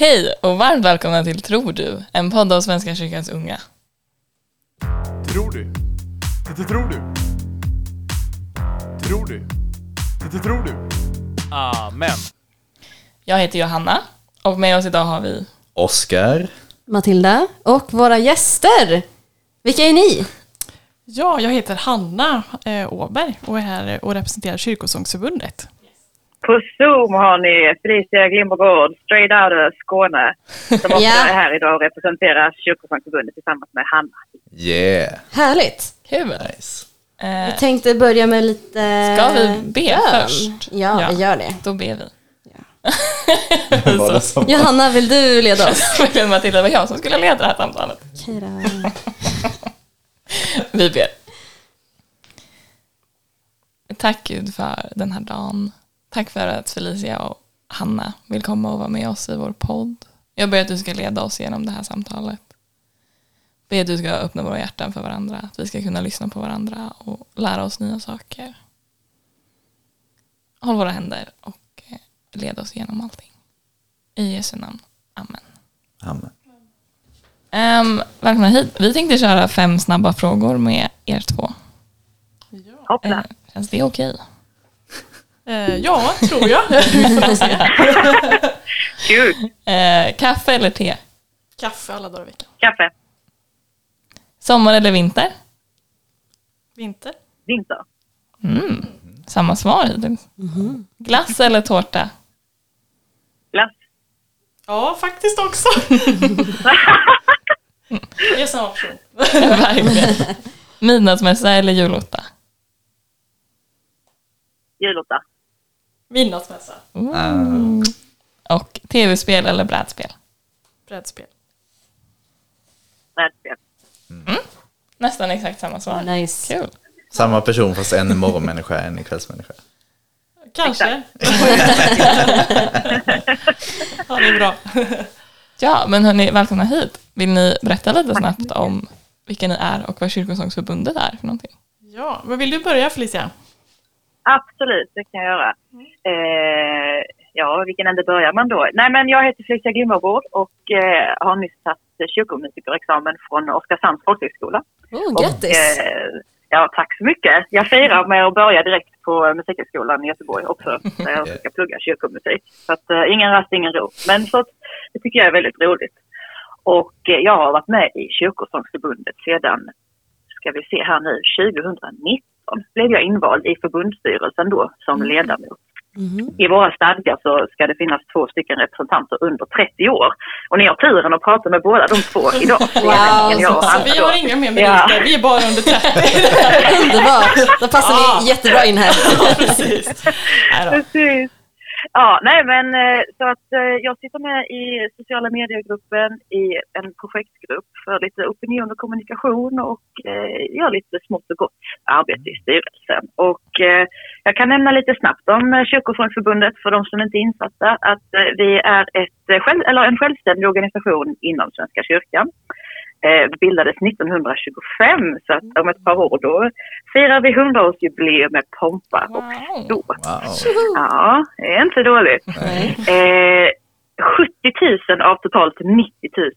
Hej och varmt välkomna till Tror du, en podd av Svenska kyrkans unga. Tror du? Det tror du? Tror du? Det tror du? Amen. Jag heter Johanna och med oss idag har vi Oskar. Matilda och våra gäster. Vilka är ni? Ja, jag heter Hanna eh, Åberg och är här och representerar Kyrkosångsförbundet. På Zoom har ni Felicia Glimmergård, straight out of Skåne, som också Ja. är här idag och representerar Kyrkosångsförbundet tillsammans med Hanna. Yeah. Härligt. Kul. Nice. Eh, Jag tänkte börja med lite Ska vi be bön. först? Ja, Ja. vi gör det. då ber vi. Som- Johanna, vill du leda oss? Verkligen Matilda, det var jag som skulle leda det här samtalet. Okej då. Vi ber. Tack Gud för den här dagen. Tack för att Felicia och Hanna vill komma och vara med oss i vår podd. Jag ber att du ska leda oss genom det här samtalet. Be att du ska öppna våra hjärtan för varandra, att vi ska kunna lyssna på varandra och lära oss nya saker. Håll våra händer och eh, led oss igenom allting. I Jesu namn. Amen. Amen. Um, välkomna hit. Vi tänkte köra fem snabba frågor med er två. Hoppla. Eh, känns det okej? Eh, ja, tror jag. Vi får se. Kul! Eh, kaffe eller te? Kaffe alla dagar i veckan. Kaffe. Sommar eller vinter? Vinter. Vinter. Mm. Samma svar hittills. Glass eller tårta? Glass. Ja, faktiskt också. Det är samma option. Midnattsmässa eller julotta? Julotta. Midnattsmässa. Mm. Och tv-spel eller brädspel? Brädspel. Brädspel. Nästan exakt samma svar. Nice. Kul. Samma person fast en är morgonmänniska, en kvällsmänniska. Kanske. ja, det är bra. Ja, men hörni, välkomna hit. Vill ni berätta lite snabbt om vilka ni är och vad Kyrkosångsförbundet är för någonting? Ja, men vill du börja Felicia? Absolut, det kan jag göra. Eh, ja, vilken ände börjar man då? Nej, men jag heter Felicia Glimmergård och eh, har nyss tagit kyrkomusikerexamen från Oskarshamns folkhögskola. Oh, grattis. Eh, ja, tack så mycket. Jag firar med att börja direkt på Musikhögskolan i Göteborg också, där jag ska plugga kyrkomusik. Så att, eh, ingen rast, ingen ro. Men så att, det tycker jag är väldigt roligt. Och eh, jag har varit med i Kyrkosångsförbundet sedan, ska vi se här nu, 2019 blev jag invald i förbundsstyrelsen då som ledamot. Mhm. I våra stadgar så ska det finnas två stycken representanter under 30 år. Och ni har turen att prata med båda de två idag. Wow, Så Hanna vi har inga mer Ja. minuter, vi är bara under 30. Underbart. Då passar ni jättebra in här. Precis. Nej då. Precis. Ja, nej men eh, så att eh, jag sitter med i sociala mediegruppen i en projektgrupp för lite opinion och kommunikation och eh, gör lite smått och gott arbete i styrelsen. Och eh, jag kan nämna lite snabbt om eh, Kyrkofondsförbundet för de som inte är insatta att eh, vi är ett, själv, eller en självständig organisation inom Svenska kyrkan. Eh, bildades 1925 så att om ett par år då firar vi 100-årsjubileum med pompa och Wow. ståt. Wow. Ja, det är inte dåligt. Eh, 70 000 av totalt 90 000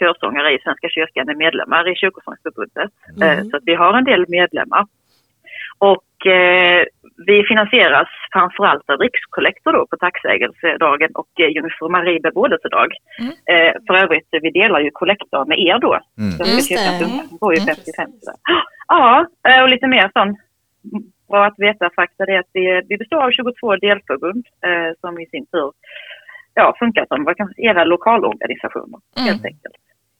körsångare i Svenska kyrkan är medlemmar i Kyrkosångsförbundet. Eh, så att vi har en del medlemmar. Och eh, vi finansieras framförallt av Rikskollektor då på tacksägelsedagen och eh, Jungfru Marie bebådelsedag. Eh, för övrigt, vi delar ju kollektor med er då. Mm. Just det. går ju Mm. 55 där. Ja, eh, och lite mer sån bra att veta fakta är att vi, vi består av 22 delförbund eh, som i sin tur ja, funkar som vad kan, era lokalorganisationer Mm. helt enkelt.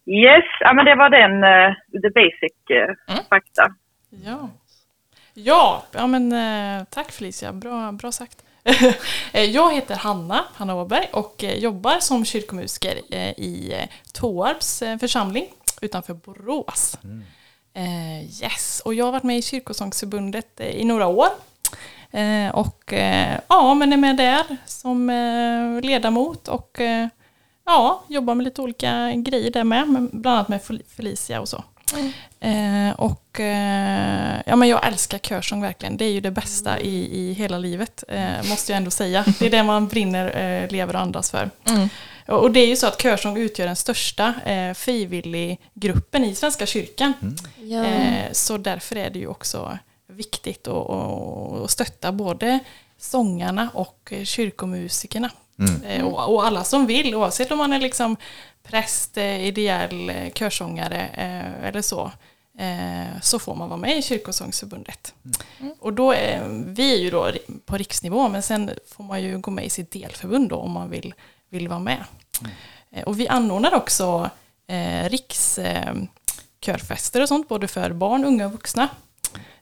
Yes, ja, men det var den, eh, the basic eh, Mm. fakta. Ja. Ja, ja men eh, tack Felicia, bra, bra sagt. Eh, jag heter Hanna, Hanna Åberg och eh, jobbar som kyrkomusiker i Tåarps församling utanför Borås. Eh, yes, och jag har varit med i Kyrkosångsförbundet i några år. Och ja, men är med där som ledamot och ja, jobbar med lite olika grejer där med, bland annat med Fel- Felicia och så. Eh, och eh, ja, men jag älskar körsång verkligen. Det är ju det bästa i, i hela livet, eh, måste jag ändå säga. Det är det man brinner, eh, lever och andas för. Mm. Och och det är ju så att körsång utgör den största eh, frivilliggruppen i Svenska kyrkan. Ja. Eh, så därför är det ju också viktigt att, att, att stötta både sångarna och eh, kyrkomusikerna. Eh, och, och alla som vill, oavsett om man är liksom präst, eh, ideell eh, körsångare eh, eller så, eh, så får man vara med i Kyrkosångsförbundet. Och då är, vi är ju då på riksnivå, men sen får man ju gå med i sitt delförbund då, om man vill, vill vara med. Eh, Och vi anordnar också eh, rikskörfester och sånt, både för barn, unga och vuxna.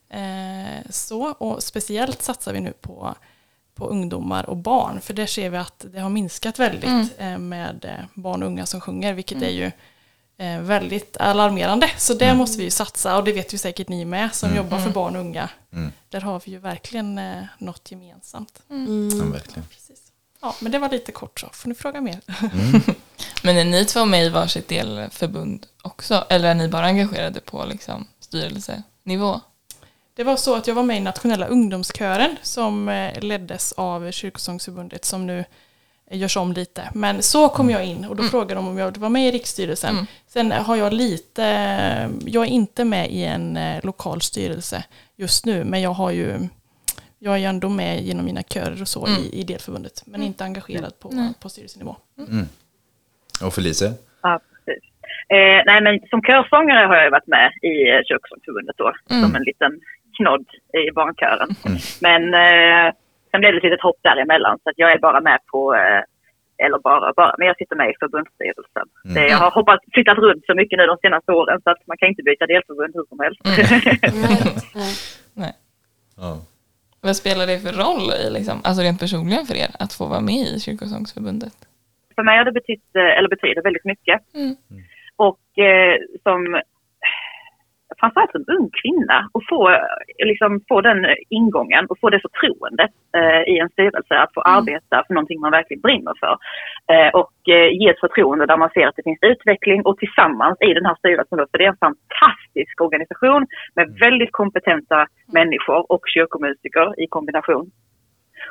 Eh, så, och speciellt satsar vi nu på, på ungdomar och barn, för där ser vi att det har minskat väldigt eh, med eh, barn och unga som sjunger, vilket är ju eh, väldigt alarmerande. Så där måste vi ju satsa, och det vet ju säkert ni med som jobbar för barn och unga. Där har vi ju verkligen något gemensamt. Ja, verkligen. Precis. Ja, men det var lite kort så, får ni fråga mer. Men är ni två med i varsitt delförbund också? Eller är ni bara engagerade på liksom, styrelsenivå? Det var så att jag var med i nationella ungdomskören som eh, leddes av Kyrkosångsförbundet som nu eh, görs om lite. Men så kom jag in och då frågade de om jag vara med i riksstyrelsen. Sen har jag lite, jag är inte med i en eh, lokal styrelse just nu, men jag har ju jag är ändå med genom mina körer och så i, i delförbundet, men inte engagerad på, på styrelsenivå. Och Felicia? Ja, precis. Eh, nej, men som körsångare har jag varit med i eh, Kyrkosångsförbundet då, som en liten knodd i barnkören. Men eh, sen blev det ett litet hopp däremellan, så att jag är bara med på, eh, eller bara, bara, men jag sitter med i förbundsstyrelsen. Det, jag har hoppat, flyttat runt så mycket nu de senaste åren så att man kan inte byta delförbund hur som helst. Nej, nej. Nej. Ja. Vad spelar det för roll, i, liksom, alltså rent personligen för er, att få vara med i Kyrkosångsförbundet? för mig har det betytt, eh, eller betyder väldigt mycket. Mm. Och eh, som framförallt som ung kvinna och få, liksom, få den ingången och få det förtroendet eh, i en styrelse att få arbeta för någonting man verkligen brinner för. Eh, och eh, ge ett förtroende där man ser att det finns utveckling och tillsammans i den här styrelsen, då, för det är en fantastisk organisation med väldigt kompetenta människor och kyrkomusiker i kombination.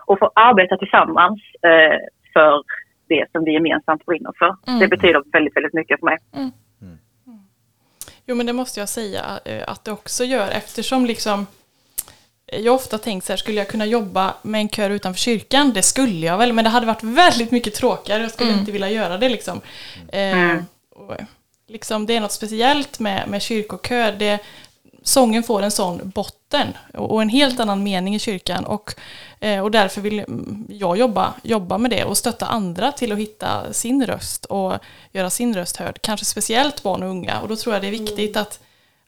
Och få arbeta tillsammans eh, för det som vi gemensamt brinner för. Det betyder väldigt, väldigt mycket för mig. Jo men det måste jag säga eh, att det också gör eftersom liksom eh, jag har ofta tänkt så här, skulle jag kunna jobba med en kör utanför kyrkan? Det skulle jag väl, men det hade varit väldigt mycket tråkigare. Jag skulle inte vilja göra det liksom. Eh, och, liksom det är något speciellt med, med kyrkokör. Det, sången får en sån botten och, en helt annan mening i kyrkan. Och, eh, och därför vill mm, jag jobba, jobba med det och stötta andra till att hitta sin röst och göra sin röst hörd. Kanske speciellt barn och unga. Och då tror jag det är viktigt att,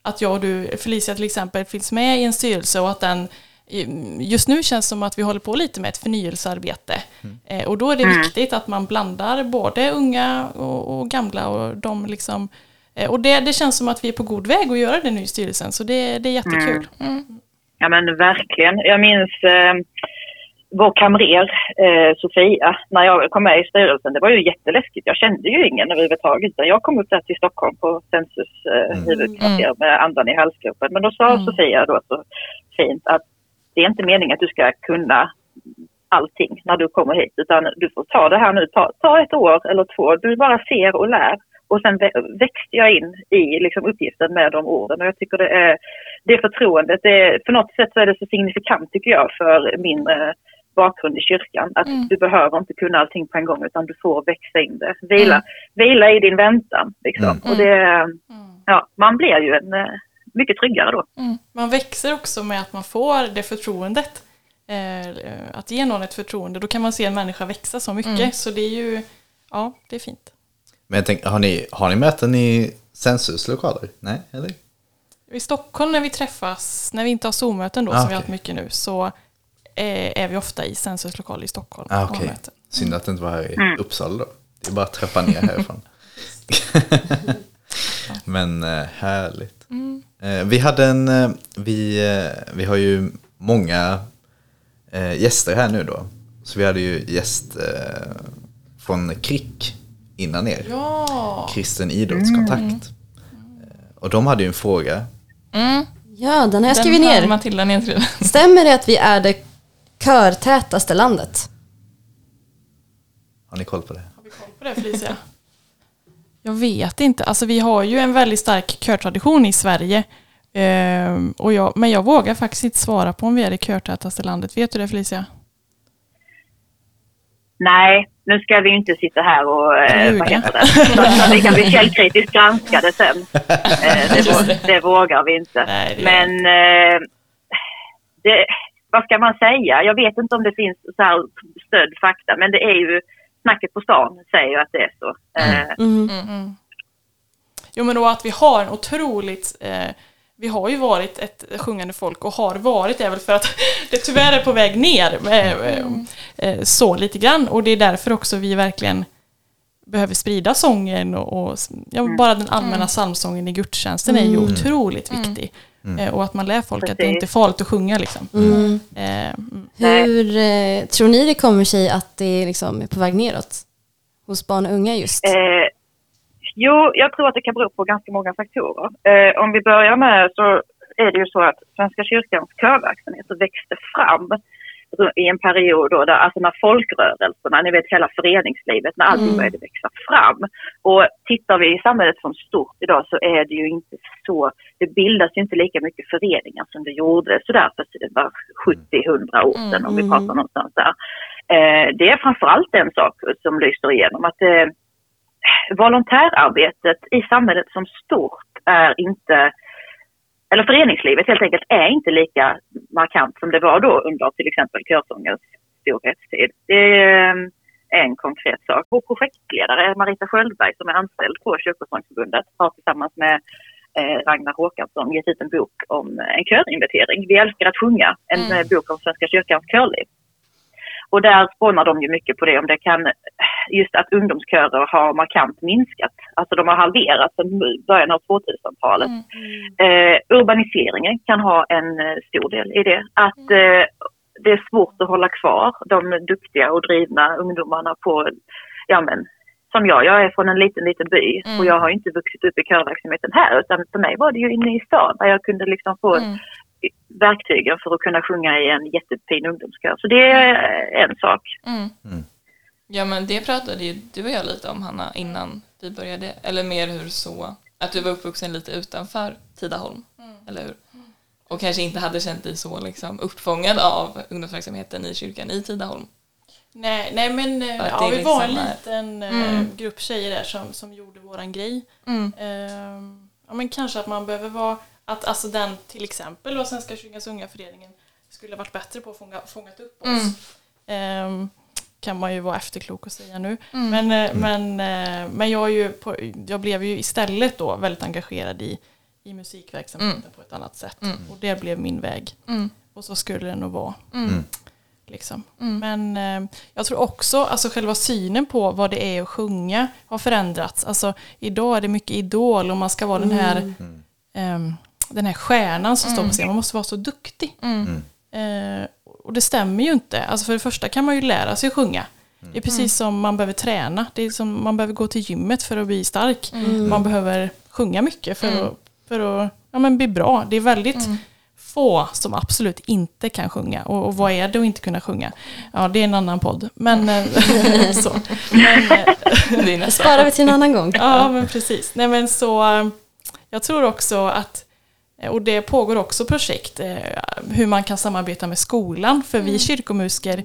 att jag och du, Felicia till exempel, finns med i en styrelse och att den Just nu känns det som att vi håller på lite med ett förnyelsearbete. Eh, och då är det viktigt att man blandar både unga och, och gamla och de liksom eh, och det, det känns som att vi är på god väg att göra det nu i styrelsen, så det, det är jättekul. Ja men verkligen. Jag minns eh, vår kamrer eh, Sofia, när jag kom med i styrelsen, det var ju jätteläskigt. Jag kände ju ingen överhuvudtaget. Jag kom upp där till Stockholm på Sensus eh, huvudkvarter med andan i halsgropen. Men då sa Sofia då så fint att det är inte meningen att du ska kunna allting när du kommer hit, utan du får ta det här nu, ta, ta ett år eller två. Du bara ser och lär. Och sen vä- växte jag in i liksom, uppgiften med de orden. Och jag tycker det är det förtroendet, det är, på något sätt så är det så signifikant tycker jag för min eh, bakgrund i kyrkan. Att du behöver inte kunna allting på en gång utan du får växa in det. Vila, vila i din väntan. Liksom. Och det, ja, man blir ju en, eh, mycket tryggare då. Man växer också med att man får det förtroendet. Eh, att ge någon ett förtroende, då kan man se en människa växa så mycket. Så det är ju, ja, det är fint. Men jag tänker, har ni, har ni möten i Sensus lokaler? Nej, eller? I Stockholm när vi träffas, när vi inte har Zoom-möten då, Ah, som vi har haft mycket nu, så eh, är vi ofta i Sensus lokal i Stockholm. Ah, möten. Synd att det inte var här i Uppsala då. Det är bara att trappa ner härifrån. Men eh, härligt. Eh, vi hade en, vi, vi har ju många gäster här nu då. Så vi hade ju gäst från KRIK innan er. Ja, Kristen idrottskontakt. Eh, Och de hade ju en fråga. Mm. Ja, den har jag skrivit ner. Matilda nedskriven. Stämmer det att vi är det körtätaste landet? Har ni koll på det? Har vi koll på det Felicia? Jag vet inte. Alltså vi har ju en väldigt stark körtradition i Sverige. Ehm, och jag, men jag vågar faktiskt inte svara på om vi är det körtätaste landet. Vet du det Felicia? Nej, nu ska vi inte sitta här och eh, vad heter det? Så att vi kan bli källkritiskt granskade sen. Eh, det, det vågar vi inte. Nej, Men eh, det, vad ska man säga? Jag vet inte om det finns så här stöd fakta, men det är ju snacket på stan säger ju att det är så. Eh, Mm. Jo men då att vi har en otroligt eh, vi har ju varit ett sjungande folk och har varit är väl för att det tyvärr är på väg ner eh, eh, eh, så lite grann och det är därför också vi verkligen behöver sprida sången och, och ja, bara den allmänna psalmsången i gudstjänsten är ju otroligt viktig. Eh, och att man lär folk att det inte är farligt att sjunga liksom. Mm. Mm. Hur eh, tror ni det kommer sig att det liksom är på väg neråt? Hos barn och unga just? Eh, jo, jag tror att det kan bero på ganska många faktorer. Eh, om vi börjar med så är det ju så att Svenska kyrkans körverksamhet växte fram i en period då, där, alltså när folkrörelserna, ni vet hela föreningslivet, när allting började växa fram. Och tittar vi i samhället som stort idag så är det ju inte så, det bildas ju inte lika mycket föreningar som det gjorde sådär för bara 70-100 år sedan om vi pratar någonstans där. Eh, det är framförallt en sak som lyser igenom, att eh, volontärarbetet i samhället som stort är inte, eller föreningslivet helt enkelt, är inte lika markant som det var då under till exempel körsångens storhetstid. Det är en konkret sak. Vår projektledare Marita Sköldberg som är anställd på Kyrkosångsförbundet har tillsammans med eh, Ragnar Håkansson gett ut en bok om en körinventering. Vi älskar att sjunga, en eh, bok om Svenska kyrkans körliv. Och där spånar de ju mycket på det om det kan, just att ungdomskörer har markant minskat. Alltså de har halverats sedan början av 2000-talet. Eh, urbaniseringen kan ha en eh, stor del i det. Att eh, det är svårt att hålla kvar de duktiga och drivna ungdomarna på, ja men, som jag, jag är från en liten, liten by och jag har inte vuxit upp i körverksamheten här utan för mig var det ju inne i stan där jag kunde liksom få verktygen för att kunna sjunga i en jättefin ungdomskör. Så det är en sak. Ja men det pratade ju du och jag lite om Hanna innan vi började, eller mer hur så, att du var uppvuxen lite utanför Tidaholm, eller hur? Och kanske inte hade känt dig så liksom uppfångad av ungdomsverksamheten i kyrkan i Tidaholm. Nej, nej men eh, ja, det vi liksom var en liten eh, grupp tjejer där som, som gjorde våran grej. Ehm, ja, men kanske att man behöver vara, att alltså den till exempel då Svenska kyrkans unga föreningen skulle varit bättre på att fånga, fångat upp oss. Ehm, kan man ju vara efterklok och säga nu. Men, eh, men, eh, men jag, är ju på, jag blev ju istället då väldigt engagerad i, i musikverksamheten på ett annat sätt. Och det blev min väg. Och så skulle det nog vara. Liksom. Men eh, jag tror också alltså själva synen på vad det är att sjunga har förändrats. Alltså, idag är det mycket idol och man ska vara den här ehm, den här stjärnan som står på scen. Man måste vara så duktig. Eh, och det stämmer ju inte. Alltså för det första kan man ju lära sig att sjunga. Det är precis som man behöver träna. Det är som man behöver gå till gymmet för att bli stark. Man behöver sjunga mycket för att, för att ja, men bli bra. Det är väldigt få som absolut inte kan sjunga. Och, och vad är det att inte kunna sjunga? Ja, det är en annan podd. Men, eh, så. Men, eh, Det är nästan. Sparar vi till en annan gång. Ja, men precis. Nej, men så, eh, jag tror också att, och det pågår också projekt, eh, hur man kan samarbeta med skolan. För vi kyrkomusiker,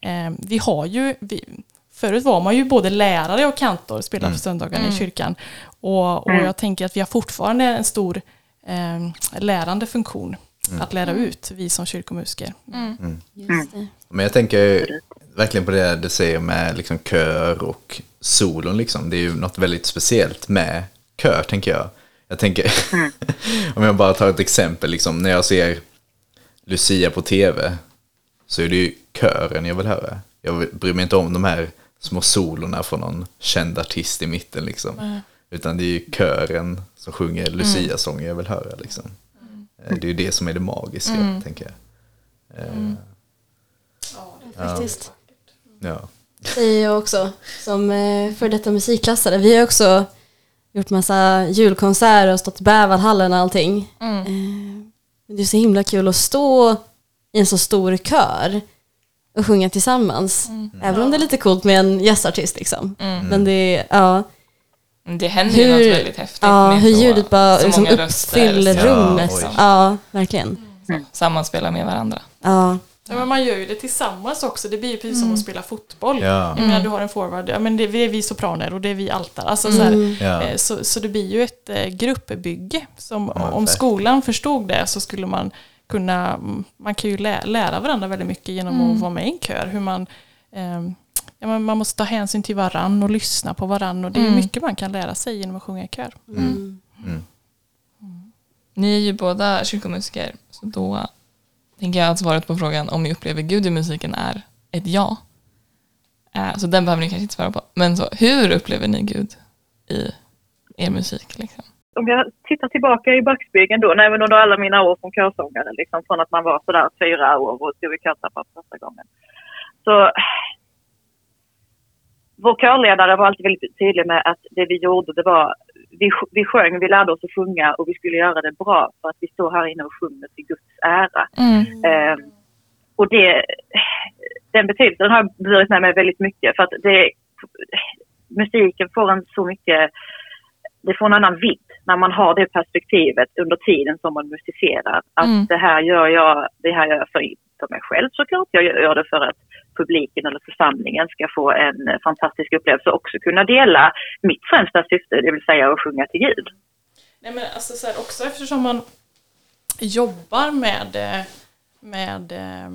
eh, vi har ju, vi, förut var man ju både lärare och kantor, spelade på söndagarna i kyrkan. Och, och jag tänker att vi har fortfarande en stor eh, lärande funktion. Att lära ut, vi som kyrkomusiker. Just det. Men jag tänker verkligen på det du säger med liksom kör och solon. Liksom. Det är ju något väldigt speciellt med kör, tänker jag. Jag tänker, om jag bara tar ett exempel, liksom, när jag ser Lucia på tv så är det ju kören jag vill höra. Jag bryr mig inte om de här små solorna från någon känd artist i mitten. Liksom. Utan det är ju kören som sjunger Lucia-sånger jag vill höra. Liksom. Eh, Det är ju det som är det magiska, tänker jag. Eh, Faktiskt. Ja. säger jag också som eh, för detta musikklassare. Vi har också gjort massa julkonserter och stått i Bävalhallen och allting. Mm. Eh, men det är så himla kul att stå i en så stor kör och sjunga tillsammans. Även om det är lite coolt med en gästartist liksom. Men det är, ja, Det händer ju hur, något väldigt häftigt ja, med hur ljudet bara så liksom röster uppfyller rummet. oj. Ja, verkligen. så, sammanspela med varandra. Ja, Ja, men man gör ju det tillsammans också. Det blir ju precis som att spela fotboll. Ja. Jag menar, du har en forward, ja, men det är vi sopraner och det är vi altare. Alltså, så, här, Ja. eh, så, så det blir ju ett eh, gruppbygge. Som, Ja, om skolan förstod det så skulle man kunna, mm, man kan ju lä, lära varandra väldigt mycket genom att vara med i en kör. Hur man, ehm, ja, men man måste ta hänsyn till varann och lyssna på varann. Och det är mycket man kan lära sig genom att sjunga i kör. Ni är ju båda kyrkomusiker, så då tänker jag att svaret på frågan om ni upplever Gud i musiken är ett ja. Eh, så den behöver ni kanske inte svara på. Men så, hur upplever ni Gud i er musik? Liksom? om jag tittar tillbaka i backspegeln då, även under alla mina år som körsångare, liksom från att man var sådär fyra år och stod i för första gången. Så vår körledare var alltid väldigt tydlig med att det vi gjorde, det var vi, vi sjöng, vi lärde oss att sjunga och vi skulle göra det bra för att vi står här inne och sjunger till Guds ära. Eh, och det, den betydelsen har burit med mig väldigt mycket för att det, musiken får en så mycket, det får en annan vidd när man har det perspektivet under tiden som man musicerar. Att Mm. det här gör jag, det här gör jag för, för mig själv såklart, jag gör det för att publiken eller församlingen ska få en eh, fantastisk upplevelse och också kunna dela mitt främsta syfte, det vill säga att sjunga till Gud. Nej, men alltså så här, också eftersom man jobbar med, eh, med eh,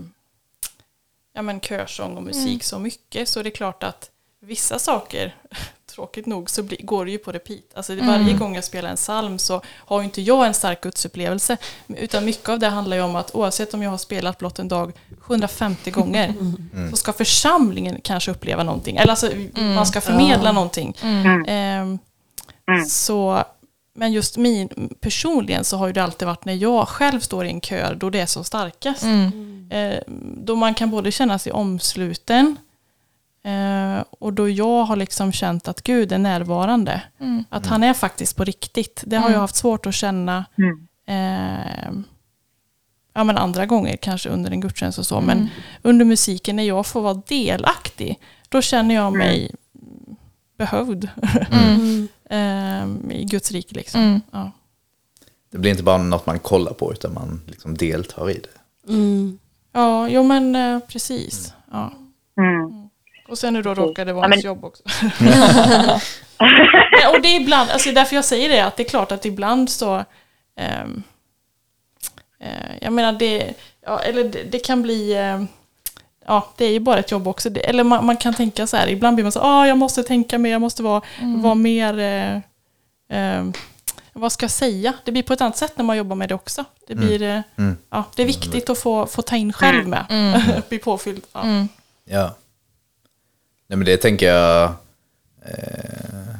ja, men körsång och musik så mycket så är det klart att vissa saker, tråkigt nog, så blir, går det ju på repeat. Alltså det, varje gång jag spelar en psalm så har ju inte jag en stark gudsupplevelse. Utan mycket av det handlar ju om att oavsett om jag har spelat blott en dag 750 gånger så ska församlingen kanske uppleva någonting. Eller alltså man ska förmedla någonting. Ehm, så, men just min, personligen så har ju det alltid varit när jag själv står i en kör då det är som starkast. Eh, då man kan både känna sig omsluten eh, och då jag har liksom känt att Gud är närvarande. Att han är faktiskt på riktigt. Det har jag haft svårt att känna eh, ja, men andra gånger, kanske under en gudstjänst och så. Men under musiken, när jag får vara delaktig, då känner jag mig behövd eh, i Guds rike. Liksom. Ja. Det blir inte bara något man kollar på utan man liksom deltar i det. Mm. ja, jo men eh, precis. Ja. Mm. Och sen nu då råkar det vara Ja, men- jobb också. Nej, och det är ibland, alltså därför jag säger det, att det är klart att ibland så ehm, eh, jag menar det, ja, eller det, det kan bli eh, Ja, det är ju bara ett jobb också. Det, eller man, man kan tänka så här, ibland blir man så ah, jag måste tänka mer, jag måste vara, vara mer eh, eh, vad ska jag säga? Det blir på ett annat sätt när man jobbar med det också. Det, blir, eh, Mm. ja, det är viktigt att få, få ta in själv med. Bli påfylld. Ja. Ja. Nej men det tänker jag eh,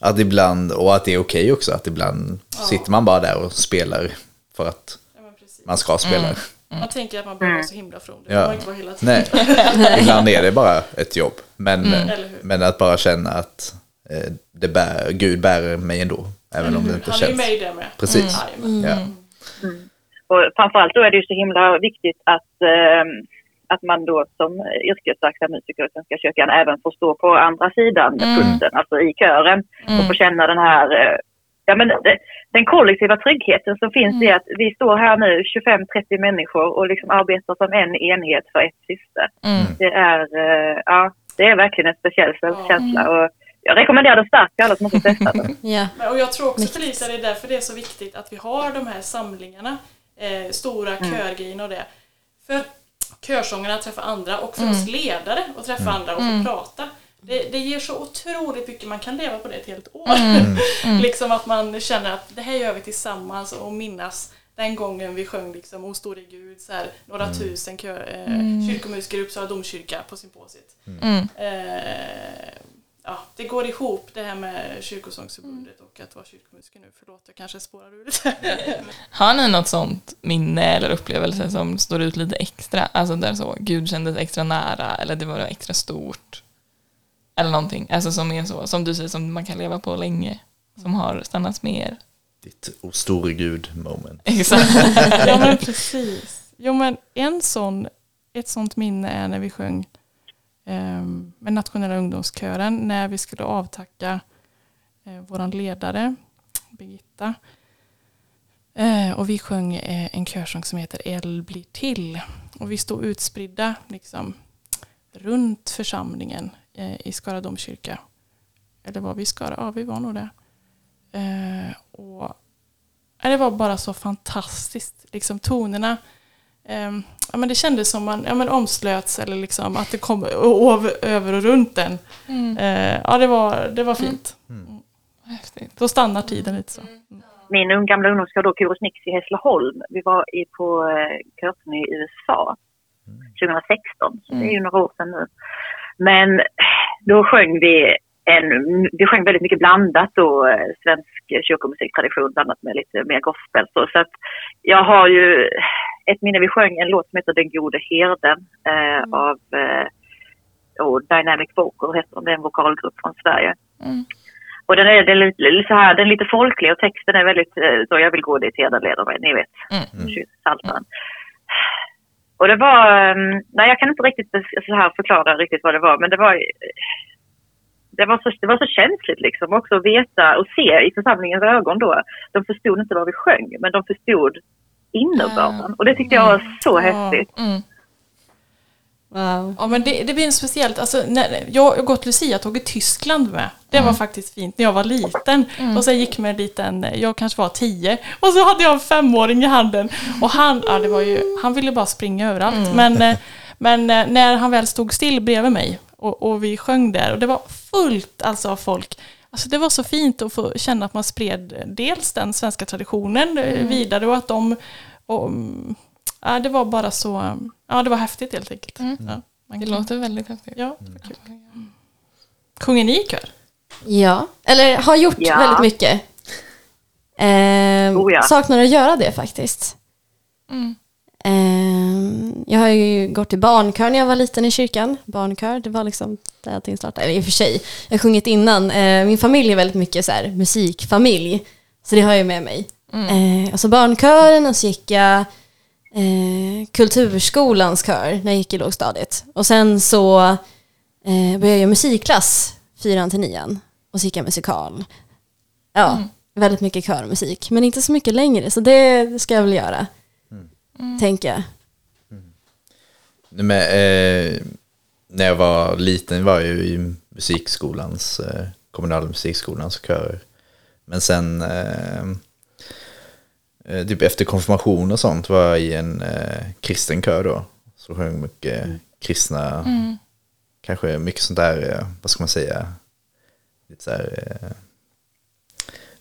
att ibland, och att det är okej också, att ibland sitter man bara där och spelar för att Ja, man ska spela. Man tänker att man behöver vara så himla from. Det Ja. man inte vara hela tiden. Nej, ibland är det bara ett jobb. Men, hur? men att bara känna att eh, det bär, Gud bär mig ändå, även om det inte Han är ju känns. med i det med. Precis. Jajamän. Ja. Och framförallt då är det ju så himla viktigt att, eh, att man då som yrkesverksam musiker i Svenska kyrkan även får stå på andra sidan pulsen, alltså i kören och få känna den här, eh, ja men det, den kollektiva tryggheten som finns i att vi står här nu 25-30 människor och liksom arbetar som en enhet för ett syfte. Det är, eh, ja, det är verkligen en speciell känsla och jag rekommenderar det starkt till alla som inte testat det. Ja. Och jag tror också Felicia, det är därför det är så viktigt att vi har de här samlingarna, eh, stora körgrejerna och det. För körsångarna träffar andra och för oss ledare att träffa andra och få prata. Det, det ger så otroligt mycket, man kan leva på det ett helt år. liksom att man känner att det här gör vi tillsammans och minnas den gången vi sjöng liksom O store Gud, så här, några tusen kö, eh, kyrkomusiker i Uppsala domkyrka på symposiet. Eh, ja, det går ihop det här med kyrkosångsförbundet och att vara kyrkomusiker nu. Förlåt, jag kanske spårar ur lite. Har ni något sånt minne eller upplevelse som står ut lite extra? Alltså där så, Gud kändes extra nära eller det var extra stort? Eller någonting, alltså som är så, som du säger, som man kan leva på länge. som har stannat med er? Ditt o store gud moment. Exakt. Ja men precis. Jo men en sån, ett sånt minne är när vi sjöng Ehm, med nationella ungdomskören när vi skulle avtacka eh, vår ledare Birgitta. Eh, och vi sjöng eh, en körsång som heter El blir till. Och vi stod utspridda liksom, runt församlingen i Skara domkyrka. Eller var vi i Skara? Ja, vi var nog det. Och Det var bara så fantastiskt. Liksom tonerna ehm, ja, men det kändes som man ja, men omslöts eller liksom att det kom över, över och runt den. Eh, ja, det var, det var fint. Häftigt. Då stannar tiden lite så. Min ung- gamla ungdomskör då, Chorus Nix i Hässleholm. Vi var i, på eh, körturné i USA 2016, så det är ju några år sedan nu. Men då sjöng vi en, vi sjöng väldigt mycket blandat då, eh, svensk kyrkomusiktradition blandat med lite mer gospel. Så, så att jag har ju ett minne, vi sjöng en låt som heter Den gode herden eh, av eh, och Dynamic Vocal heter de, det är en vokalgrupp från Sverige. Mm. Och den är, den är så här, den är lite folklig och texten är väldigt eh, så jag vill gå dit herden leder mig, ni vet. Mm. Psaltaren. Och det var, eh, nej jag kan inte riktigt så här förklara riktigt vad det var, men det var det var, så, det var så känsligt liksom också att veta och se i församlingens ögon då. De förstod inte vad vi sjöng, men de förstod innebörden. Och det tyckte jag var så häftigt. Mm. Wow. Ja men det, det blir en speciellt, alltså, när, jag har gått Lucia-tåg i Tyskland med. Det var faktiskt fint när jag var liten. Och sen gick med en liten, jag kanske var tio. Och så hade jag en femåring i handen. Och han, ja, det var ju, han ville bara springa överallt. Men, eh, men eh, när han väl stod still bredvid mig och, och vi sjöng där och det var fullt alltså av folk. Alltså det var så fint att få känna att man spred dels den svenska traditionen eh, vidare och att de och, mm, ja, det var bara så, ja det var häftigt helt enkelt. Ja, man Det kan- låter väldigt häftigt. Ja, kul. Sjunger ni i kör? Ja, eller har gjort Ja. väldigt mycket. Ehm, Oh ja. Saknar att göra det faktiskt. Mm. Ehm, jag har ju gått i barnkör när jag var liten i kyrkan. Barnkör, det var liksom där allting startade. Eller i och för sig, jag har sjungit innan. Eh, min familj är väldigt mycket så här, musikfamilj. Så det har jag med mig. Eh, alltså barnkören och så gick jag eh, kulturskolans kör när jag gick i lågstadiet. Och sen så eh, började jag musikklass, fyran till nian. Och så gick jag musikal. Ja, väldigt mycket körmusik. Men inte så mycket längre, så det, det ska jag väl göra. Tänker jag. Nej, Men, eh, när jag var liten var jag ju i musikskolans, eh, kommunala musikskolans körer. Men sen, eh, eh, typ efter konfirmation och sånt var jag i en eh, kristen kör då. Så sjöng mycket kristna, kanske mycket sånt där, eh, vad ska man säga, lite så här,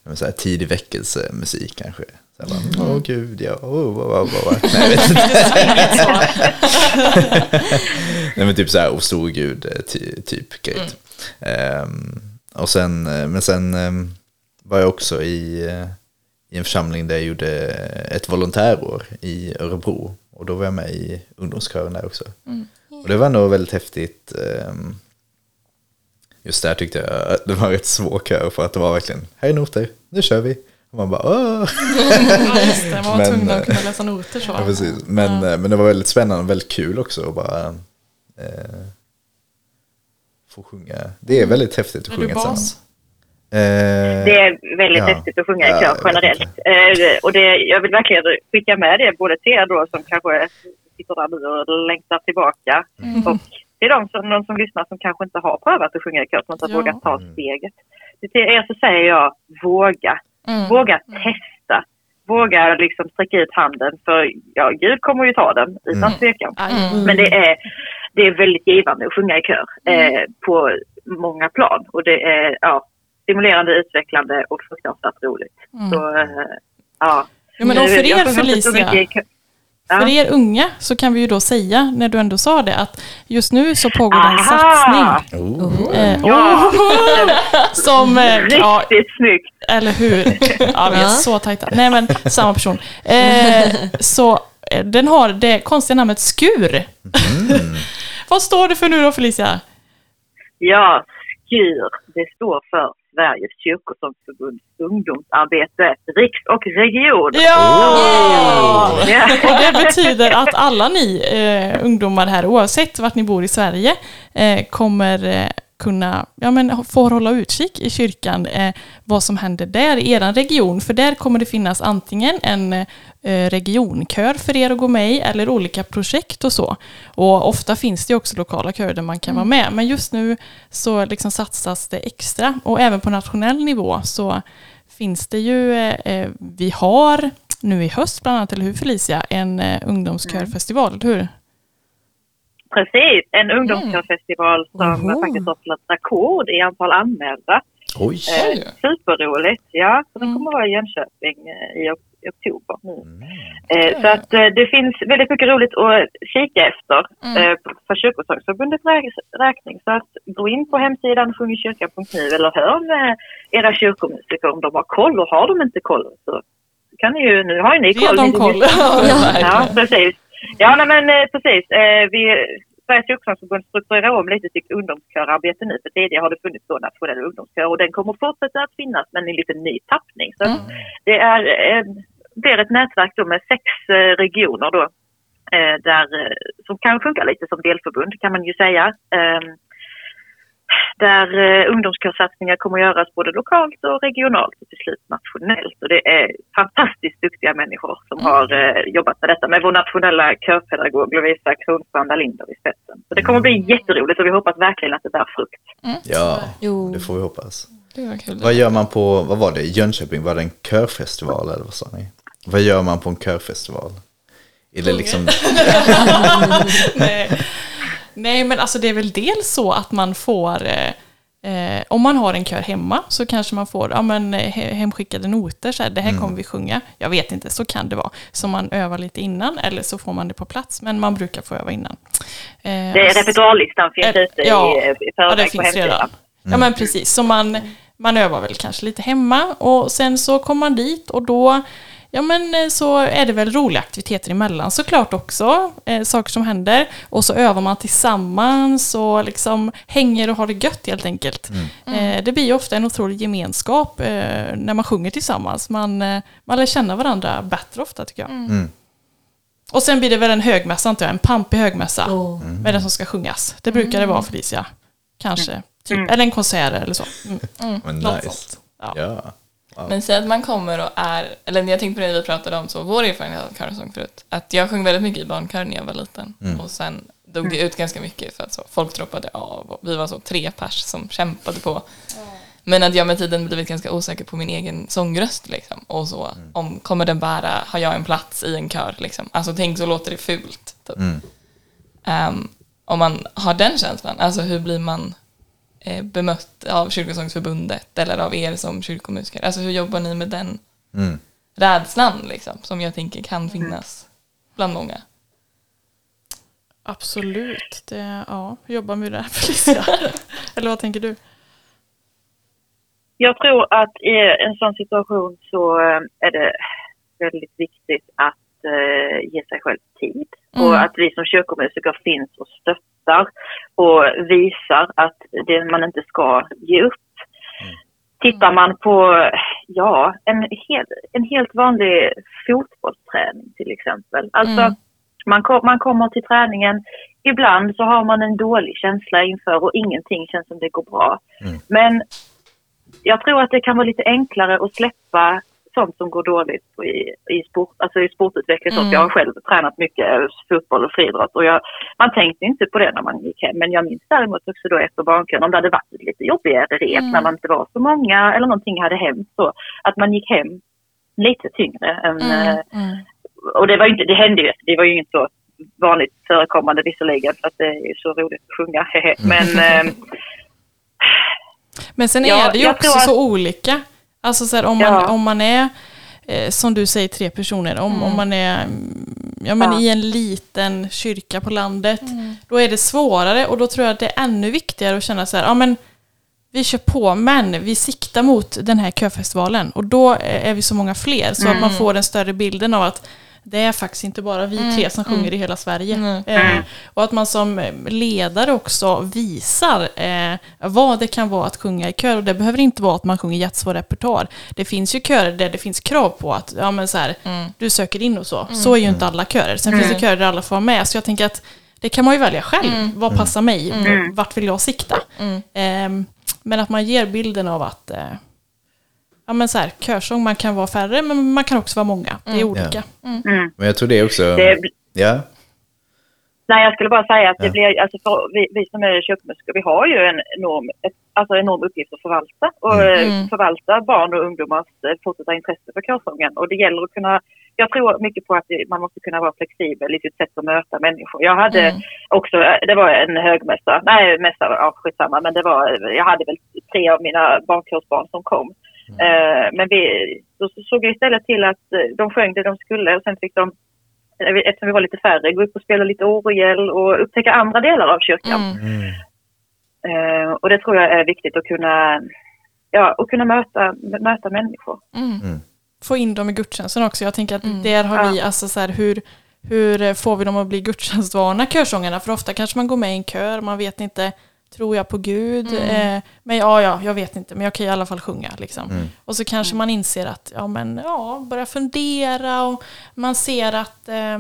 eh, så här tidig väckelsemusik kanske. Så här bara, Åh gud, ja, oh, oh, oh, oh. Nej, jag vet inte. Nej men typ så här, o stor gud, eh, ty, typ grej. Ehm, och sen, eh, men sen ehm, var jag också i, eh, i en församling där jag gjorde ett volontärår i Örebro. Och då var jag med i ungdomskören där också. Och det var nog väldigt häftigt. ehm, Just där tyckte jag att det var rätt svår kör för att det var verkligen, här är noter, nu kör vi. Och man bara, åh! Ja, just det. Man var Men, tvungen eh, att kunna läsa noter så. Ja, precis. Men, eh, men det var väldigt spännande och väldigt kul också att bara eh, få sjunga. Det är väldigt häftigt att Är sjunga tillsammans. Eh, Det är väldigt Ja. häftigt att sjunga i Ja, kör generellt. Eh, och det, jag vill verkligen skicka med det både till er då som kanske sitter där nu och längtar tillbaka. Och till de som, de som lyssnar som kanske inte har prövat att sjunga i kör, som inte har Ja. vågat ta steget. Till er så säger jag våga. Mm. Våga testa. Våga liksom sträcka ut handen för ja, Gud kommer ju ta den utan Mm. tvekan. Aj. Men det är, det är väldigt givande att sjunga i kör eh, på många plan. Och det är ja, stimulerande, utvecklande och fruktansvärt roligt. Så, eh, ja. Ja, men och för er Felicia. Ja. för er unga så kan vi ju då säga, när du ändå sa det, att just nu så pågår det en Aha! satsning. oh. Eh, Ja. som, eh, ja, Riktigt snyggt! eller hur? Ja, vi är Ja. så tajta. Nej, men samma person. Eh, så eh, den har det konstiga namnet Skur. Vad står det för nu då Felicia? Ja, SKUR, det står för Sveriges kyrkosångsförbunds ungdomsarbete, riks och region. Ja! Ja. Och det betyder att alla ni eh, ungdomar här, oavsett vart ni bor i Sverige, eh, kommer eh, kunna ja, men, få hålla utkik i kyrkan eh, vad som händer där i er region. För där kommer det finnas antingen en eh, regionkör för er att gå med i eller olika projekt och så. Och ofta finns det också lokala körer där man kan vara med. Men just nu så liksom satsas det extra och även på nationell nivå så finns det ju, eh, eh, vi har nu i höst bland annat, eller hur Felicia, en eh, ungdomskörfestival, eller hur? Precis, en ungdomskörfestival som Oho. faktiskt har slagit rekord i antal anmälda. Oj. Eh, superroligt, ja. Så den Mm. kommer vara i Jönköping eh, i, ok- i oktober. Mm. Eh, så att eh, det finns väldigt mycket roligt att kika efter Mm. eh, för Kyrkosångsförbundets rä- räkning. Så att gå in på hemsidan sjungerkyrkan.nu eller hör med era kyrkomusiker om de har koll och har de inte koll så kan ni ju, nu har ju ni Ge koll. dem ni- koll. Ja, precis. Ja, nej, men eh, precis. Eh, vi, Sveriges kyrkosångsförbund strukturerar om lite sitt ungdomskörarbete nu. För tidigare har det funnits då nationell ungdomskör och den kommer fortsätta att finnas men i lite ny tappning. Så att det är, eh, blir ett nätverk då med sex eh, regioner då. Eh, där, som kan funka lite som delförbund kan man ju säga. Där eh, ungdomskörsatsningar kommer att göras både lokalt och regionalt och till slut nationellt. Och det är fantastiskt duktiga människor som har eh, jobbat med detta med vår nationella körpedagog Lovisa Kronstrand Linder i spetsen. Så det kommer att bli jätteroligt och vi hoppas verkligen att det bär frukt. Ja, Jo. det får vi hoppas. Vad gör man på, vad var det, Jönköping, var det en körfestival eller vad sa ni? Vad gör man på en körfestival? Är det liksom, Nej. Nej, men alltså det är väl dels så att man får, eh, eh, om man har en kör hemma så kanske man får ja, men, eh, he- hemskickade noter, så här, det här kommer vi sjunga. Jag vet inte, så kan det vara. Så man övar lite innan eller så får man det på plats, men man brukar få öva innan. Eh, Det är repertoarlistan finns Eh, ute ja, i, i Ja, det förväg på finns hemsidan. redan. Ja, men precis. Så man, man övar väl kanske lite hemma och sen så kommer man dit och då Ja men eh, så är det väl roliga aktiviteter emellan såklart också, eh, saker som händer. Och så övar man tillsammans och liksom hänger och har det gött helt enkelt. Eh, det blir ju ofta en otrolig gemenskap eh, när man sjunger tillsammans. Man, eh, man lär känna varandra bättre ofta tycker jag. Mm. Och sen blir det väl en högmässa, inte jag, en pampig högmässa Åh. med den som ska sjungas. Det brukar det vara Felicia. Kanske. Typ. Mm. Eller en konsert eller så. Mm. nice. sånt. Ja. Ja. Men säg att man kommer och är, eller jag tänkte på det vi pratade om, så vår erfarenhet av körsång förut, att jag sjöng väldigt mycket i barnkör när jag var liten och sen dog det ut ganska mycket för att så, folk droppade av och vi var så tre pers som kämpade på. Men att jag med tiden blivit ganska osäker på min egen sångröst liksom. Och så, om kommer den bära, har jag en plats i en kör liksom? Alltså tänk så låter det fult. Typ. Mm. Ehm, om man har den känslan, alltså hur blir man bemött av Kyrkosångsförbundet eller av er som kyrkomusiker? Alltså hur jobbar ni med den Mm. rädslan liksom, som jag tänker kan finnas bland många? Absolut. Det, ja, hur jobbar med det här Felicia? eller vad tänker du? Jag tror att i en sån situation så eh, är det väldigt viktigt att eh, ge sig själv tid. Mm. Och att vi som kyrkomusiker finns och stöttar och visar att det man inte ska ge upp. Tittar man på ja, en, helt, en helt vanlig fotbollsträning till exempel. Alltså Mm. man, kom, man kommer till träningen, ibland så har man en dålig känsla inför och ingenting känns som det går bra. Mm. Men jag tror att det kan vara lite enklare att släppa sånt som går dåligt i, i, sport, alltså i sportutveckling. Mm. Mm. Jag har själv tränat mycket fotboll och friidrott och jag, man tänkte inte på det när man gick hem. Men jag minns däremot också då efter barnkön om det hade varit lite jobbigare rep Mm. när man inte var så många eller någonting hade hänt så. Att man gick hem lite tyngre än, Mm. eh, och det var inte, det hände ju, det var ju inte så vanligt förekommande visserligen för att det är så roligt att sjunga, hehe. Men eh, Men sen Ja, är det ju också att- så olika. Alltså så här, om, man, Ja. om man är, eh, som du säger, tre personer. Om, om man är mm, ja, men Ja. i en liten kyrka på landet. Då är det svårare och då tror jag att det är ännu viktigare att känna så här, ja men vi kör på, men vi siktar mot den här köfestivalen. Och då är vi så många fler, så att man får den större bilden av att det är faktiskt inte bara vi Mm, tre som mm. sjunger i hela Sverige. Mm. Eh, och att man som ledare också visar eh, vad det kan vara att sjunga i kör. Och det behöver inte vara att man sjunger jättesvår repertoar. Det finns ju körer där det finns krav på att ja, men så här, Mm. du söker in och så. Så är ju inte alla körer. Sen finns det körer där alla får vara med. Så jag tänker att det kan man ju välja själv. Vad passar mig? Mm. Vart vill jag sikta? Mm. Ehm, men att man ger bilden av att eh, ja, men så här, körsång, man kan vara färre men man kan också vara många. Det är olika. Mm. Men jag tror det också... Det, Ja, nej, jag skulle bara säga att det Ja. blir, alltså för vi, vi som är kyrkomusiker, vi har ju en enorm, ett, alltså enorm uppgift att förvalta och eh, Mm. förvalta barn och ungdomars eh, fortsatta intresse för körsången. Och det gäller att kunna, jag tror mycket på att man måste kunna vara flexibel i sitt sätt att möta människor. Jag hade Mm. också, det var en högmässa, nej mässa, ja skitsamma, men det var, jag hade väl tre av mina barnkursbarn som kom. Eh, men vi, då såg jag istället till att eh, de sjöng det de skulle och sen fick de, eh, eftersom vi var lite färre, gå upp och spela lite orgel och upptäcka andra delar av kyrkan. Mm. Eh, och det tror jag är viktigt att kunna, ja, att kunna möta, möta människor. Mm. Få in dem i gudstjänsten också. Jag tänker att Mm. där har vi, alltså så här, hur, hur får vi dem att bli gudstjänstvana, körsångarna? För ofta kanske man går med i en kör, man vet inte, tror jag på Gud? Mm. Eh, men ja, ja, jag vet inte, men jag kan i alla fall sjunga. Liksom. Mm. Och så kanske man inser att, ja men, ja, börja fundera och man ser att eh,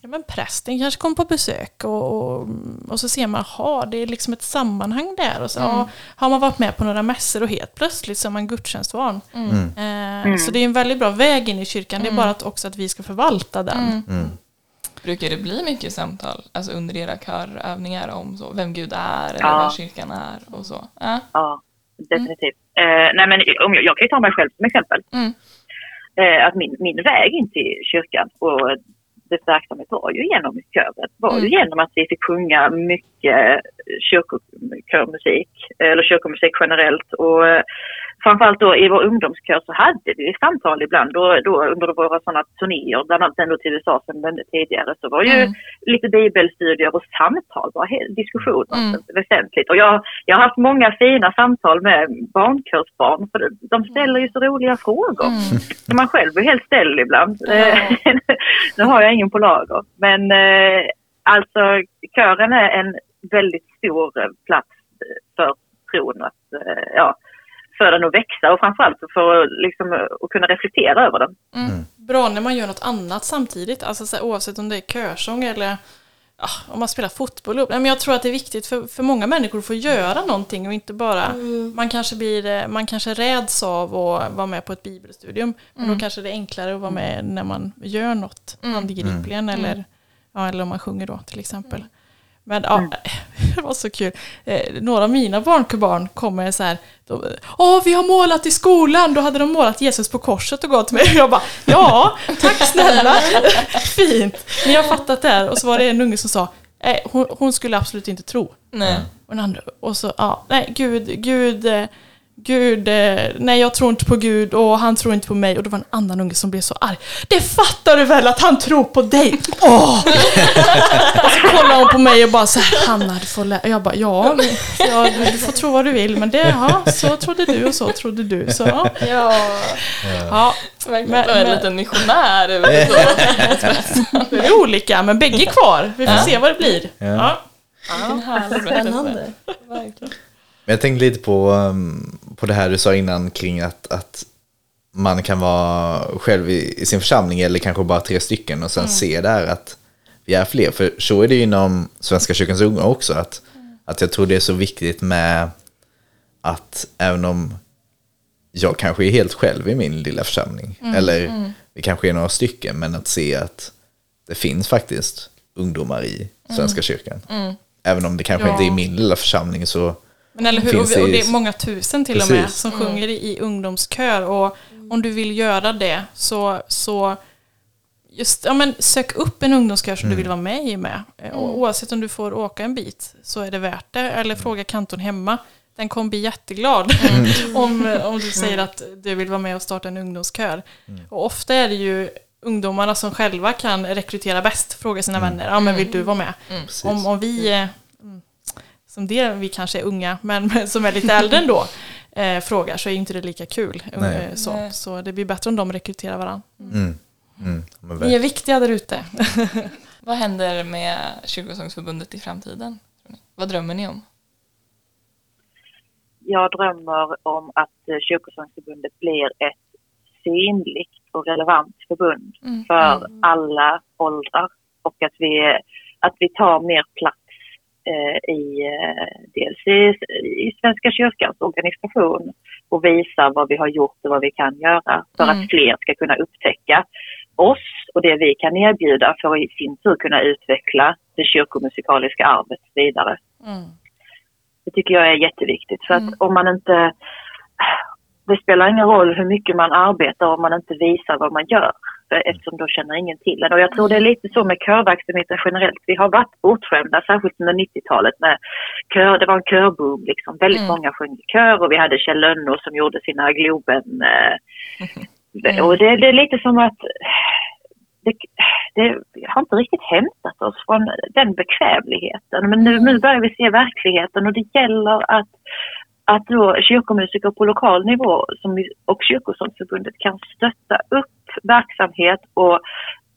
ja, men prästen kanske kom på besök och, och, och så ser man, ha det är liksom ett sammanhang där. Och så, ja, har man varit med på några mässor och helt plötsligt så är man gudstjänstvan. Eh, Så det är en väldigt bra väg in i kyrkan, det är bara att också att vi ska förvalta den. Mm. Mm. Brukar det bli mycket samtal alltså under era körövningar om så, vem Gud är eller Ja. vad kyrkan är och så? Ja. Ja, definitivt. Eh, nej, men om jag, jag kan ju ta mig själv som exempel. Mm. Eh, att min, min väg in till kyrkan och det verksamhet var ju genom kören. var ju Mm. genom att vi fick sjunga mycket kyrkokörmusik, eller kyrkomusik generellt. Och eh, framförallt då i vår ungdomskör så hade vi samtal ibland då, då under våra sådana turnéer, bland annat den då till USA som nämnde tidigare, så var ju Mm. lite bibelstudier och samtal, he- diskussioner Mm. väsentligt. Och jag, jag har haft många fina samtal med barnkursbarn, för de ställer ju så roliga frågor. Mm. Som man själv blir helt ställd ibland. Eh, nu har jag ingen på lager. Men eh, alltså kören är en väldigt stor eh, plats för tron att, eh, ja, för den att växa och framförallt för att, liksom, att kunna reflektera över den. Bra när man gör något annat samtidigt, alltså så här, oavsett om det är körsång eller ja, om man spelar fotboll. Nej, men jag tror att det är viktigt för, för många människor att få göra någonting och inte bara, man kanske blir, eh, man kanske räds av att vara med på ett bibelstudium, men då kanske det är enklare att vara med när man gör något. Handgripligen eller, ja, eller om man sjunger då till exempel. Men ja, det var så kul. Eh, några av mina barnkubarn kommer så här, de, Åh, vi har målat i skolan, då hade de målat Jesus på korset och gått till mig. Och jag bara, ja, tack snälla, fint. Ni har fattat det här. Och så var det en unge som sa, eh, hon, hon skulle absolut inte tro. Nej. Och, den andra, och så, ja, nej, Gud, Gud, eh, Gud, eh, nej jag tror inte på Gud och han tror inte på mig. Och det var en annan unge som blev så arg. Det fattar du väl att han tror på dig? Åh! och så kollar hon på mig och bara så här, Hanna du får lä-. Och jag bara, ja, ja, du får tro vad du vill. Men det, ja, så trodde du och så trodde du. Så, ja. ja. Verkligen Men- en men- liten missionär det. är olika, men bägge kvar. Vi får se vad det blir. Ja. Härlig berättelse. Spännande. Verkligen. Men jag tänkte lite på, um, på det här du sa innan kring att, att man kan vara själv i, i sin församling eller kanske bara tre stycken och sen se där att vi är fler. För så är det ju inom Svenska kyrkans unga också. Att, att jag tror det är så viktigt med att även om jag kanske är helt själv i min lilla församling. Eller vi kanske är några stycken. Men att se att det finns faktiskt ungdomar i Svenska kyrkan. Även om det kanske Ja. inte är min lilla församling så Men eller hur, och, vi- och det är många tusen till och med Precis. som sjunger i, i ungdomskör. Och om du vill göra det så, så just, ja, men sök upp en ungdomskör som du vill vara med i med. Eh, Och oavsett om du får åka en bit så är det värt det. Eller fråga kantorn hemma. Den kommer bli jätteglad om, om du säger att du vill vara med och starta en ungdomskör. Och ofta är det ju ungdomarna som själva kan rekrytera bäst. Fråga sina vänner, ja men vill du vara med? Precis. Om, om vi, eh, mm, som det, vi kanske är unga, men, som är lite äldre ändå, eh, frågar så är inte det lika kul. Nej. Eh, så, Nej. så det blir bättre om de rekryterar varandra. Mm. Mm, men Ni är viktiga där ute. Vad händer med Kyrkosångsförbundet i framtiden? Vad drömmer ni om? Jag drömmer om att eh, Kyrkosångsförbundet blir ett synligt och relevant förbund Mm. för alla åldrar och att vi, att vi tar mer plats i eh, dels i, i Svenska kyrkans organisation och visar vad vi har gjort och vad vi kan göra för Mm. att fler ska kunna upptäcka oss och det vi kan erbjuda för att i sin tur kunna utveckla det kyrkomusikaliska arvet vidare. Mm. Det tycker jag är jätteviktigt. För att Mm. om man inte... Det spelar ingen roll hur mycket man arbetar om man inte visar vad man gör. Eftersom då känner ingen till en. Och jag tror det är lite så med körverksamheten generellt. Vi har varit bortskämda, särskilt under 90-talet med kör. Det var en körboom liksom. Väldigt Mm. många sjöng i kör och vi hade Kjell Lönnå som gjorde sina Globen. Mm. Och det, det är lite som att det, det har inte riktigt hämtat oss från den bekvämligheten. Men nu, nu börjar vi se verkligheten och det gäller att, att då kyrkomusiker på lokal nivå som, och Kyrkosångsförbundet kan stötta upp verksamhet och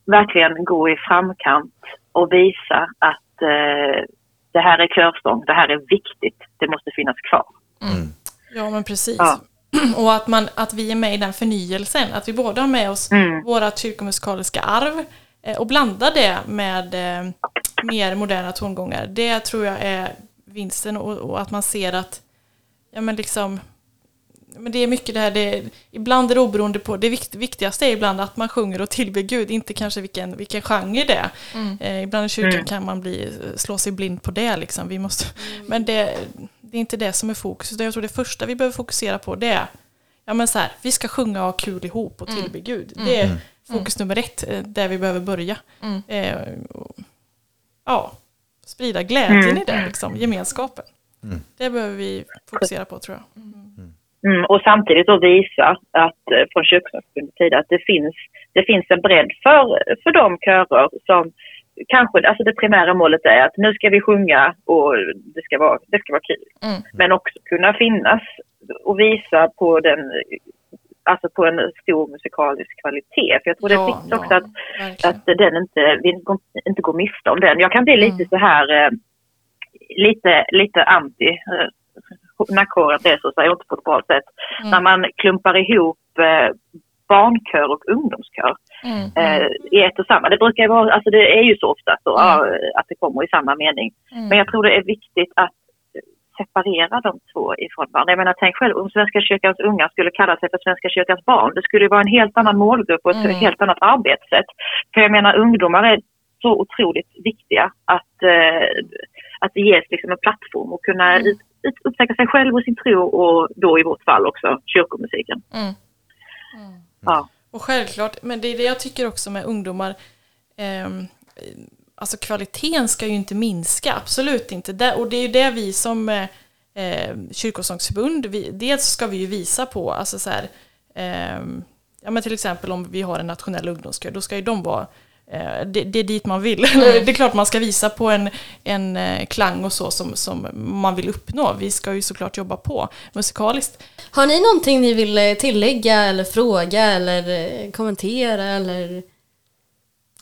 verkligen gå i framkant och visa att eh, det här är körsång, det här är viktigt, det måste finnas kvar. Mm. Ja, men precis. Ja. Och att, man, att vi är med i den förnyelsen. Att vi både har med oss Mm. våra kyrkomusikaliska arv eh, och blandar det med eh, mer moderna tongångar. Det tror jag är vinsten och, och att man ser att ja, men liksom, men det är mycket det här, det, ibland är det oberoende på, det vikt, viktigaste är ibland att man sjunger och tillber Gud, inte kanske vilken, vilken genre det är. Eh, ibland i kyrkan Mm. kan man bli, slå sig blind på det liksom. Vi måste, Men det, det är inte det som är fokus, jag tror det första vi behöver fokusera på det är, ja men så här, vi ska sjunga och ha kul ihop och tillbe Gud. Det är fokus nummer ett, eh, där vi behöver börja. Mm. Eh, och, ja, sprida glädjen Mm. i det, liksom, gemenskapen. Det behöver vi fokusera på tror jag. Mm, och samtidigt då visa att eh, från Kyrkosångsförbundets sida att det finns, det finns en bredd för, för de körer som kanske, alltså det primära målet är att nu ska vi sjunga och det ska vara, det ska vara kul. Mm. Men också kunna finnas och visa på den, alltså på en stor musikalisk kvalitet. För jag tror det är Ja, viktigt ja, också att verkligen. att den inte, vi inte går miste om den. Jag kan bli lite Mm. så här, eh, lite, lite anti kåren reser sig, inte på ett bra sätt. Mm. När man klumpar ihop eh, barnkör och ungdomskör Mm. eh, i ett och samma. Det brukar vara, alltså det är ju så ofta så, ja, att det kommer i samma mening. Mm. Men jag tror det är viktigt att separera de två ifrån varandra. Jag menar, tänk själv om Svenska kyrkans unga skulle kalla sig för Svenska kyrkans barn. Det skulle ju vara en helt annan målgrupp och ett Mm. helt annat arbetssätt. För jag menar, ungdomar är så otroligt viktiga att, eh, att det ges liksom en plattform och kunna ut, upptäcka sig själv och sin tro och då i vårt fall också kyrkomusiken. Mm. Ja. Och självklart, men det är det jag tycker också med ungdomar. ehm, alltså kvaliteten ska ju inte minska, absolut inte. Det, och det är ju det vi som eh, eh, kyrkosångsförbund, vi, dels ska vi ju visa på, alltså så här, ehm, ja men till exempel om vi har en nationell ungdomskör, då ska ju de vara eh, det, det är dit man vill. det är klart man ska visa på en, en eh, klang och så som, som man vill uppnå. Vi ska ju såklart jobba på musikaliskt. Har ni någonting ni vill eh, tillägga eller fråga eller eh, kommentera eller?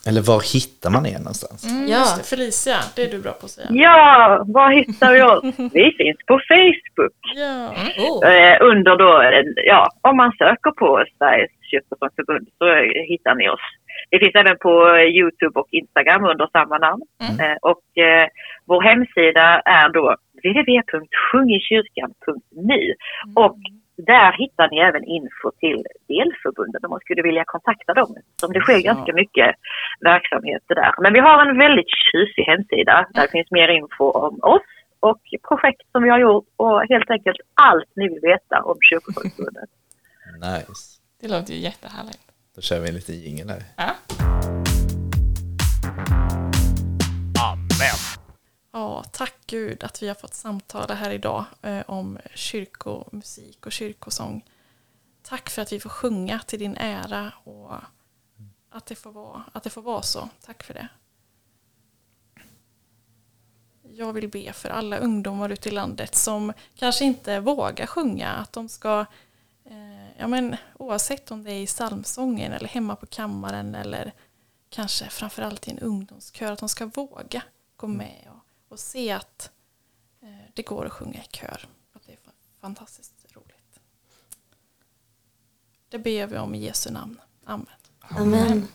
Eller var hittar man er någonstans? Mm, Ja. det. Felicia, det är du bra på att säga. Ja, var hittar vi oss? Vi finns på Facebook. Ja. Oh. Eh, under då, eh, ja, om man söker på Sveriges kyrkosångsförbund så eh, hittar ni oss. Det finns även på Youtube och Instagram under samma namn. Eh, och eh, vår hemsida är då www.sjungikyrkan.nu och där hittar ni även info till delförbunden om man skulle vilja kontakta dem. Som det sker ganska mycket verksamheter där. Men vi har en väldigt tjusig hemsida där det finns mer info om oss och projekt som vi har gjort och helt enkelt allt ni vill veta om Kyrkosångsförbundet. Nice. Det låter ju jättehärligt. Då kör vi en liten jingel här. Ja. Amen. Ja, tack Gud att vi har fått samtala här idag eh, om kyrkomusik och kyrkosång. Tack för att vi får sjunga till din ära och att det får vara, att det får vara så. Tack för det. Jag vill be för alla ungdomar ute i landet som kanske inte vågar sjunga, att de ska eh, ja, men, oavsett om det är i psalmsången eller hemma på kammaren eller kanske framförallt i en ungdomskör, att de ska våga gå med och, och se att eh, det går att sjunga i kör. Att det är fa- fantastiskt roligt. Det ber vi om i Jesu namn. Amen. Amen.